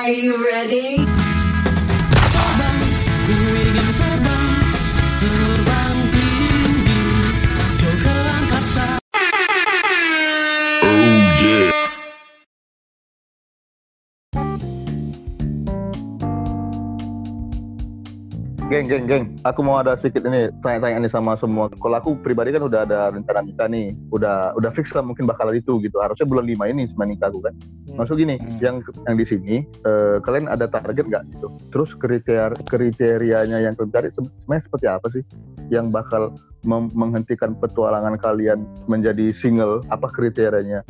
Are you ready? Geng, geng, geng. Aku mau ada sedikit ini tanya-tanya nih sama semua. Kalau aku pribadi kan udah ada rencana nikah nih, udah udah fix lah mungkin bakal itu gitu. Harusnya bulan 5 ini sebenarnya nikah aku kan. Maksud gini, Hmm. yang yang di sini eh, kalian ada target nggak gitu? Terus kriteria kriterianya yang kalian cari se- sebenarnya seperti apa sih? Yang bakal mem- menghentikan petualangan kalian menjadi single? Apa kriterianya?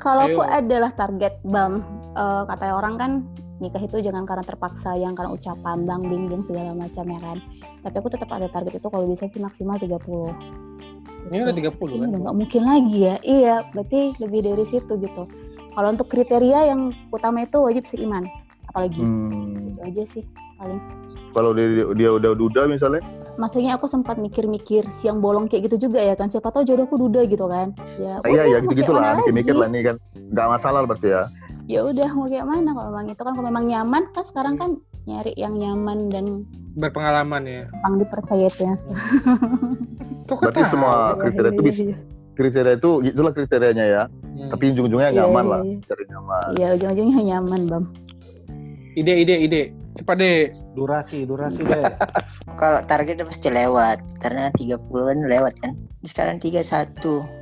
Kalau aku adalah target bam, eh, kata orang kan nikah itu jangan karena terpaksa, yang karena ucapan bang bing bing segala macam ya kan. Tapi aku tetap ada target itu kalau bisa sih maksimal 30. Ini udah 30 Ini kan? udah nggak mungkin lagi ya. Iya, berarti lebih dari situ gitu. Kalau untuk kriteria yang utama itu wajib seiman, apalagi Hmm, itu aja sih paling. kalau dia, dia udah duda misalnya, Maksudnya aku sempat mikir-mikir siang bolong kayak gitu juga ya kan. Siapa tahu jodohku duda gitu kan. Ya, ah, iya ya gitu-gitu lah, mikir-mikir lah nih kan. Nggak masalah berarti ya. Ya udah mau kayak mana kalau memang itu kan kalau memang nyaman kan sekarang kan nyari yang nyaman dan Berpengalaman ya. yang dipercaya itu ya. Berarti semua kriteria itu bisa. Kriteria itu itulah kriterianya ya. Hmm. Tapi ujung-ujungnya Iya, nyaman iya, lah, iya. cari nyaman. Iya ujung-ujungnya nyaman bam. Ide, ide, ide. Cepat deh. Durasi, durasi deh. Kalau target udah pasti lewat karena 30-an lewat kan. Sekarang 31.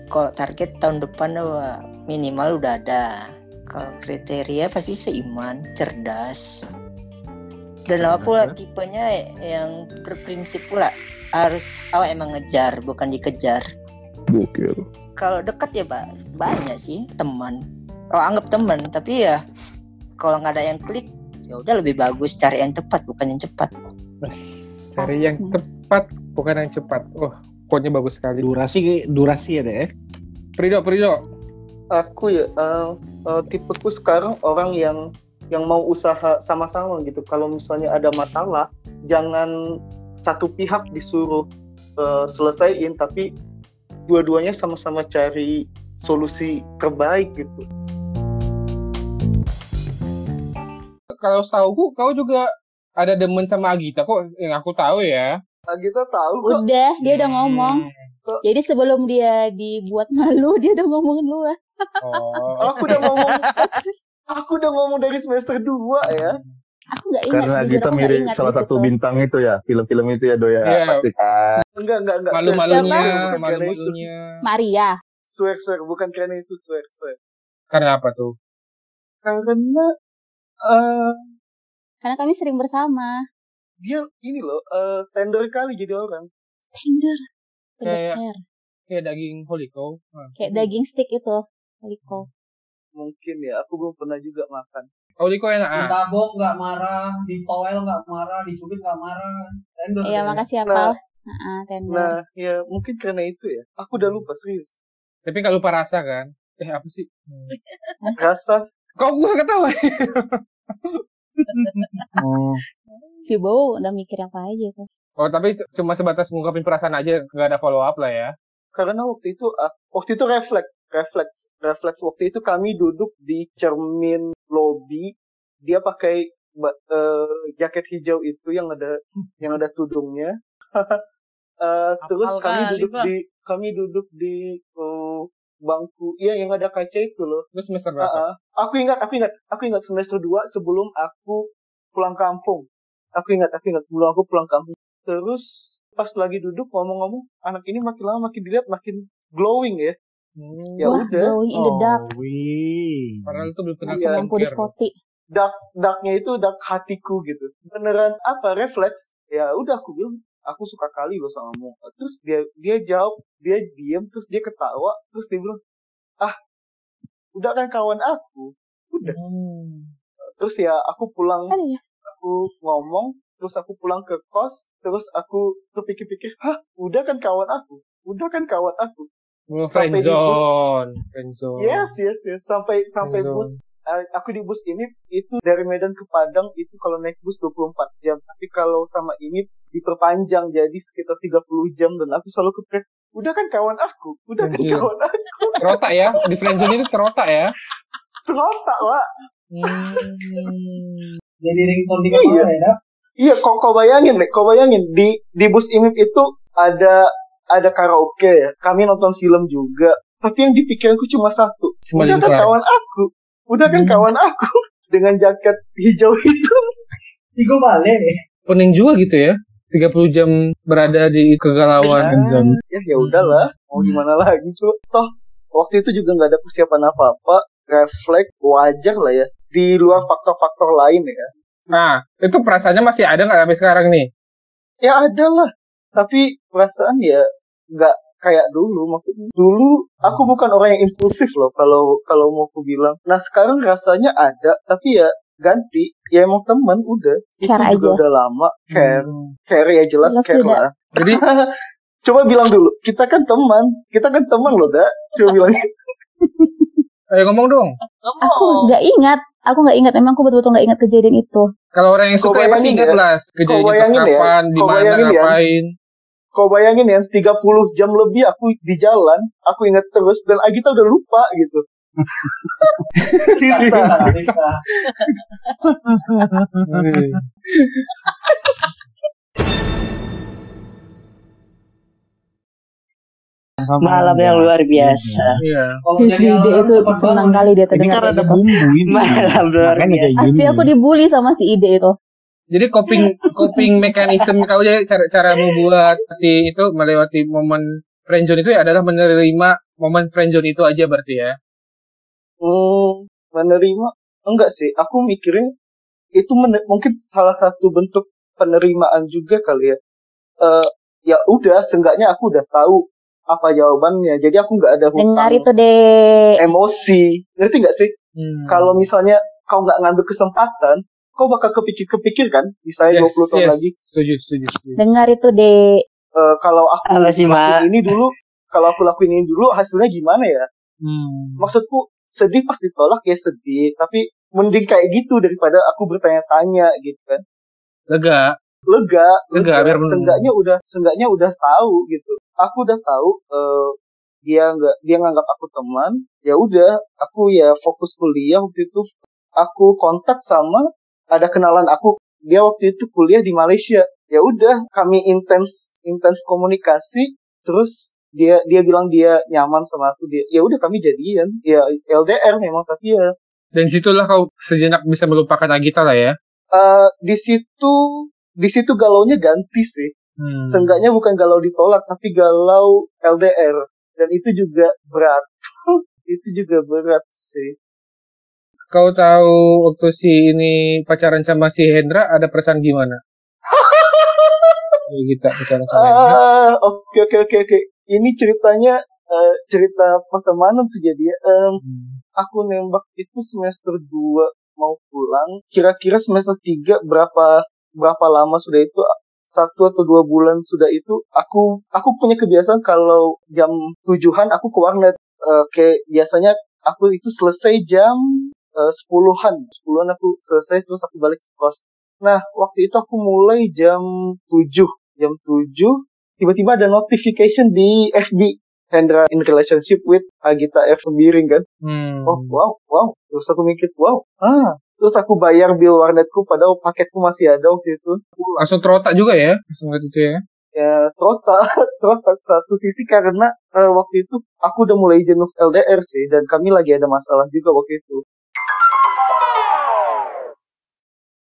Kalau target tahun depan wah, minimal udah ada. Kalau kriteria pasti seiman, cerdas. Dan Cerdas, aku lah ya. tipenya yang berprinsip pula harus awak emang ngejar bukan dikejar. Gokil. Kalau dekat ya Pak, banyak sih teman. Oh anggap teman, tapi ya kalau nggak ada yang klik ya udah lebih bagus cari yang tepat bukan yang cepat. Mas, cari yang tepat, bukan yang cepat. Oh, quote-nya bagus sekali. Durasi, durasi ya deh. eh. Prido, Prido. Aku ya eh, eh, tipeku sekarang orang yang yang mau usaha sama-sama gitu. Kalau misalnya ada masalah jangan satu pihak disuruh eh, selesaiin tapi dua-duanya sama-sama cari solusi terbaik gitu. Kalau setahu kau juga ada demen sama Agita kok yang aku tahu ya. kita tahu kok. Udah dia udah ngomong. Kok- Jadi sebelum dia dibuat malu dia udah ngomong dulu Oh. aku udah ngomong aku udah ngomong dari semester 2 ya Aku nggak ingat. Karena jujur kita mirip salah di satu situ. bintang itu ya, film-film itu ya Doya. Iya. Pasti kan. enggak enggak enggak Malu-malunya, itu. malu-malunya. Maria. swear swear bukan karena itu swear swear Karena apa tuh? karena eh Karena kami sering bersama. dia ini loh eh, tender kali jadi orang Tender. Tender Kayak- care. Kayak daging holy cow. Nah. Kayak daging stick itu. Holiko. mungkin ya aku belum pernah juga makan Holy cow enak ah. Ditabok nggak marah, ditowel nggak marah, dicubit nggak marah. Tender. Iya makasih ya Nah. Heeh, tender. nah ya mungkin karena itu ya aku udah lupa serius Tapi nggak lupa rasa kan? Eh apa sih? Hmm. rasa Kok gua ketawa? Oh, Si Bowo udah mikir apa aja tuh. Oh tapi c- cuma sebatas ngungkapin perasaan aja, nggak ada follow up lah ya. karena waktu itu ah, waktu itu refleks refleks refleks waktu itu kami duduk di cermin lobby dia pakai eh, jaket hijau itu yang ada yang ada tudungnya Eh, terus kami duduk di kami duduk di eh, bangku iya yang ada kaca itu loh Terus semester Ah, berapa? ah. Aku ingat, aku ingat, aku ingat semester 2 sebelum aku pulang kampung. Aku ingat, aku ingat sebelum aku pulang kampung. Terus pas lagi duduk ngomong-ngomong, anak ini makin lama makin dilihat makin glowing ya. Hmm. Ya Wah, udah. glowing in the dark. Oh, wih. Padahal itu belum kenal Iya. Lampu di skincare. Scotty. Dark, darknya itu dark hatiku gitu. Beneran apa refleks? Ya udah aku bilang, aku suka kali loh sama kamu. Terus dia dia jawab, dia diem, terus dia ketawa, terus dia bilang, ah, udah kan kawan aku. Udah. Hmm. Terus ya aku pulang Ada ya? aku ngomong terus aku pulang ke kos terus aku terpikir-pikir hah udah kan kawan aku udah kan kawan aku Oh, Sampai di bus. friendzone. Friendzone. yes yes yes sampai sampai bus eh, aku di bus ini itu dari Medan ke Padang itu kalau naik bus 24 jam tapi kalau sama ini diperpanjang jadi sekitar 30 jam dan aku selalu kepikir udah kan kawan aku udah kan Anjir. kawan aku Terotak ya. Di friendzone itu terotak ya. terotak pak Hmm. Jadi ringtone di Iya. kepala ya, Dak? Iya, kau kau bayangin deh, kau bayangin di di bus imip itu ada ada karaoke ya. Kami nonton film juga. Tapi yang di pikiranku cuma satu. Cuma Udah kan kawan aku. Udah kan Hmm. kawan aku dengan jaket hijau itu. Tigo balik. Pening juga gitu ya. 30 jam berada di kegalauan. Ya ya udahlah, mau gimana lagi, Cuk. Toh waktu itu juga nggak ada persiapan apa-apa. Refleks wajar lah ya. Di luar faktor-faktor lain ya. Nah, itu perasaannya masih ada nggak sampai sekarang nih? Ya ada lah. Tapi perasaan ya nggak kayak dulu maksudnya. Dulu aku bukan orang yang impulsif loh kalau kalau mau aku bilang. Nah sekarang rasanya ada tapi ya ganti. Ya emang teman udah. Itu Care juga aja. udah lama. Care. Hmm. Care ya jelas Jelas care tidak. lah. Jadi Coba bilang dulu. Kita kan teman. Kita kan teman loh dak. Coba bilang ayo ngomong dong. Aku nggak ingat. Aku nggak ingat. Emang aku betul-betul nggak ingat kejadian itu. Kalau orang yang suka ya pasti ingat ya. lah kejadian pas ya. kapan, di Kau mana, bayangin ya. Kau bayangin ya 30 jam lebih aku di jalan. Aku ingat terus. Dan Agita udah lupa gitu. Malam yang luar biasa. Iya. Ide itu senang kali dia tuh Ini dengar kan ada gitu. bumbu ini. Malam luar biasa. Pasti aku dibully sama si ide itu. Jadi coping coping mekanisme kau aja cara cara membuat hati itu melewati momen friendzone itu ya adalah menerima momen friendzone itu aja berarti ya. Hmm, menerima enggak sih? Aku mikirin itu men- mungkin salah satu bentuk penerimaan juga kali ya. Eh ya udah, seenggaknya aku udah tahu apa jawabannya. Jadi aku nggak ada Dengar hutang itu deh. emosi. Ngerti nggak sih? Hmm. Kalau misalnya kau nggak ngambil kesempatan, kau bakal kepikir-kepikir kan? Misalnya yes, 20 tahun yes. lagi. Setuju, setuju, setuju. Dengar itu deh. eh, kalau aku Apa sih, lakuin ini dulu, kalau aku lakuin ini dulu hasilnya gimana ya? Hmm. maksudku sedih pas ditolak ya sedih tapi mending kayak gitu daripada aku bertanya-tanya gitu kan Lega. lega Lega, biar men- seenggaknya udah seenggaknya udah tahu gitu aku udah tahu eh, dia nggak dia nganggap aku teman ya udah aku ya fokus kuliah waktu itu aku kontak sama ada kenalan aku dia waktu itu kuliah di Malaysia ya udah kami intens intens komunikasi terus dia dia bilang dia nyaman sama aku dia ya udah kami jadian ya LDR memang tapi ya Dan situlah kau sejenak bisa melupakan Agita lah ya. eh, di situ di situ galaunya ganti sih Hmm. Seenggaknya bukan galau ditolak, tapi galau LDR. Dan itu juga berat. itu juga berat sih. Kau tahu waktu si ini pacaran sama si Hendra ada perasaan gimana? Kita pacaran sama Hendra. Ah, oke oke oke oke. Ini ceritanya eh, cerita pertemanan sih jadi. em, Hmm. aku nembak itu semester 2 mau pulang. Kira-kira semester 3 berapa berapa lama sudah itu? Satu atau dua bulan sudah itu aku aku punya kebiasaan kalau jam tujuhan aku ke warnet. Eh, kayak biasanya aku itu selesai jam eh, sepuluhan. Sepuluhan aku selesai terus aku balik ke kos. Nah, waktu itu aku mulai jam 7. Jam 7 tiba-tiba ada notification di FB Hendra in relationship with Agita F. Sembiring kan. Hmm. Oh, wow, wow. Terus aku mikir, wow. Ah, terus aku bayar bill warnetku padahal paketku masih ada waktu itu. Langsung terotak juga ya, langsung itu ya. Ya, total, total satu sisi karena eh, waktu itu aku udah mulai jenuh LDR sih dan kami lagi ada masalah juga waktu itu.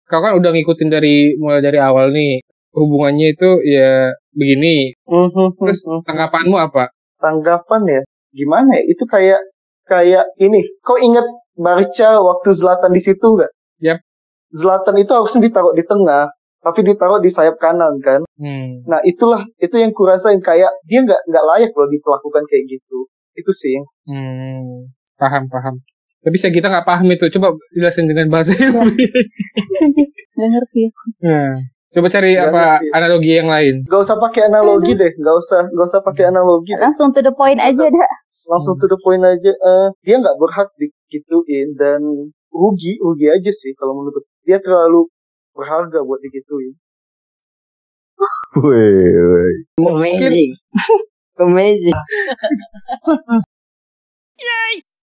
Kau kan udah ngikutin dari mulai dari awal nih hubungannya itu ya begini. Mhm, Terus tanggapanmu apa? tanggapan ya gimana ya itu kayak kayak ini kau inget Barca waktu Zlatan di situ nggak? Yap. Zlatan itu harusnya ditaruh di tengah tapi ditaruh di sayap kanan kan Hmm. nah itulah itu yang kurasain kayak dia nggak nggak layak loh diperlakukan kayak gitu itu sih Hmm. Paham, paham. Tapi saya kita nggak paham itu. Coba jelasin dengan bahasa Inggris. Gak ngerti. Nah, coba cari Nggak apa ngerti. analogi yang lain. Gak usah pakai analogi deh, gak usah gak usah pakai analogi, deh. Langsung to the point aja dah. langsung to the point aja. Eh, dia nggak berhak digituin dan rugi rugi aja sih kalau menurut dia terlalu berharga buat digituin. Wih. Amazing. Amazing.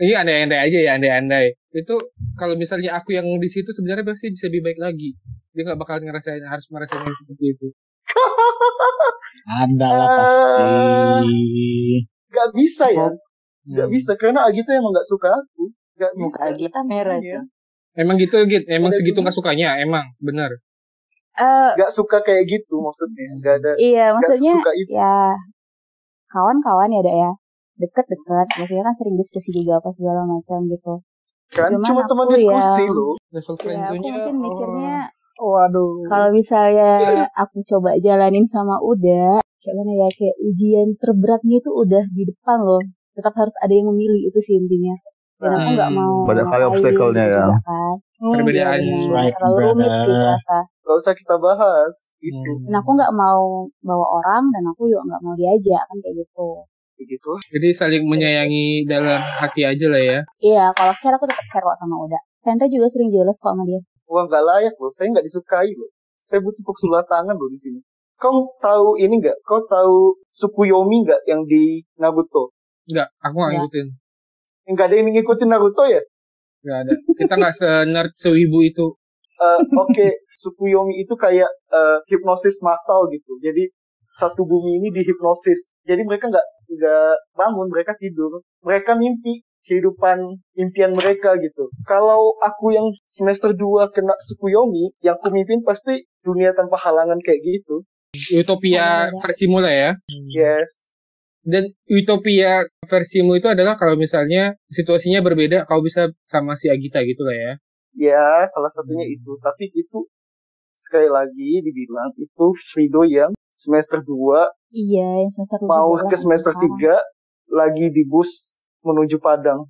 ini andai-andai aja ya andai-andai itu kalau misalnya aku yang di situ sebenarnya pasti bisa lebih baik lagi dia nggak bakal ngerasain harus merasain yang seperti itu Ada lah Eh, pasti. Gak bisa ya, gak Hmm. bisa karena Agita emang gak suka aku. Gak bisa. Muka kita merah Iya. tuh. emang gitu gitu emang Udah segitu gitu. nggak sukanya emang bener Eh, Gak suka kayak gitu maksudnya. Gak ada. iya, Gak maksudnya suka itu. ya kawan-kawan ya, Dek ya. Deket-deket, maksudnya kan sering diskusi juga apa segala macam gitu. Kan cuman cuma teman aku diskusi yang- loh. level Ya, aku mungkin oh. mikirnya Waduh. kalau misalnya aku coba jalanin sama Uda, kayak mana ya, kayak ujian terberatnya itu udah di depan loh. Tetap harus ada yang memilih itu sih intinya. Dan aku nggak Hmm, mau banyak kali obstacle-nya gitu ya. kan. Hmm, Perbedaan. iya benar. Right, Terlalu rumit sih terasa. Gak usah kita bahas. Gitu. Hmm. Dan aku nggak mau bawa orang dan aku juga nggak mau diajak kan kayak gitu. Begitu jadi saling menyayangi dalam hati aja lah ya Iya, kalau care aku tetap care kok sama Uda. Tante juga sering jelas kok sama dia. Wah gak layak loh. Saya gak disukai loh. Saya butuh tepuk sebelah tangan loh di sini. Kau tahu ini nggak? Kau tahu Tsukuyomi nggak yang di Naruto? nggak aku nggak Nggak. ngikutin Enggak ada yang ngikutin Naruto ya? nggak ada kita nggak se-nerd sewibu itu Eh, Oke, Tsukuyomi itu kayak eh, hipnosis massal gitu. Jadi satu bumi ini dihipnosis. Jadi mereka nggak nggak bangun, mereka tidur. Mereka mimpi kehidupan impian mereka gitu. Kalau aku yang semester 2 kena Tsukuyomi, yang ku mimpin pasti dunia tanpa halangan kayak gitu. utopia Ada-ada. versimu lah ya Yes. dan utopia versimu itu adalah kalau misalnya situasinya berbeda kau bisa sama si Agita gitu lah ya Ya, salah satunya itu. Tapi itu sekali lagi dibilang itu Frido yang semester 2 Iya, yang semester mau ke semester sekarang. 3 lagi di bus menuju Padang.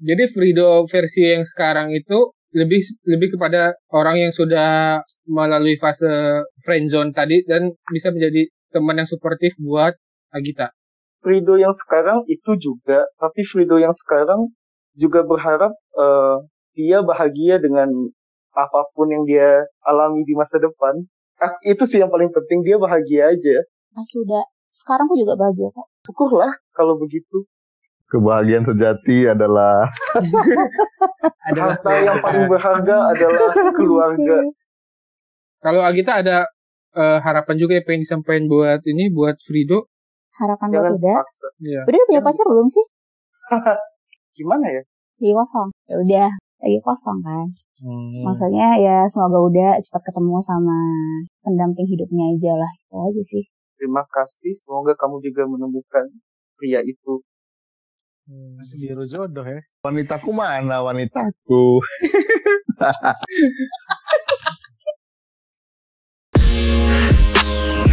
jadi Frido versi yang sekarang itu lebih lebih kepada orang yang sudah melalui fase friendzone tadi dan bisa menjadi teman yang suportif buat Agita Frido yang sekarang itu juga, tapi Frido yang sekarang juga berharap eh, dia bahagia dengan apa pun yang dia alami di masa depan. Ah, Itu sih yang paling penting, dia bahagia aja. Pas udah sekarang aku juga bahagia kok. Syukurlah kalau begitu. Kebahagiaan sejati adalah adalah Harta yang paling berharga adalah keluarga. kalau Agita ada eh, harapan juga yang pengen disampaikan buat ini buat Frido Harakan buat Uda. ya Udah punya pacar belum sih? Gimana ya? Lagi kosong. Ya udah, lagi kosong kan. Hmm. Maksudnya ya semoga udah cepat ketemu sama pendamping hidupnya aja lah itu aja sih. Terima kasih, semoga kamu juga menemukan pria itu. Hmm, biru jodoh ya. Wanitaku mana wanitaku?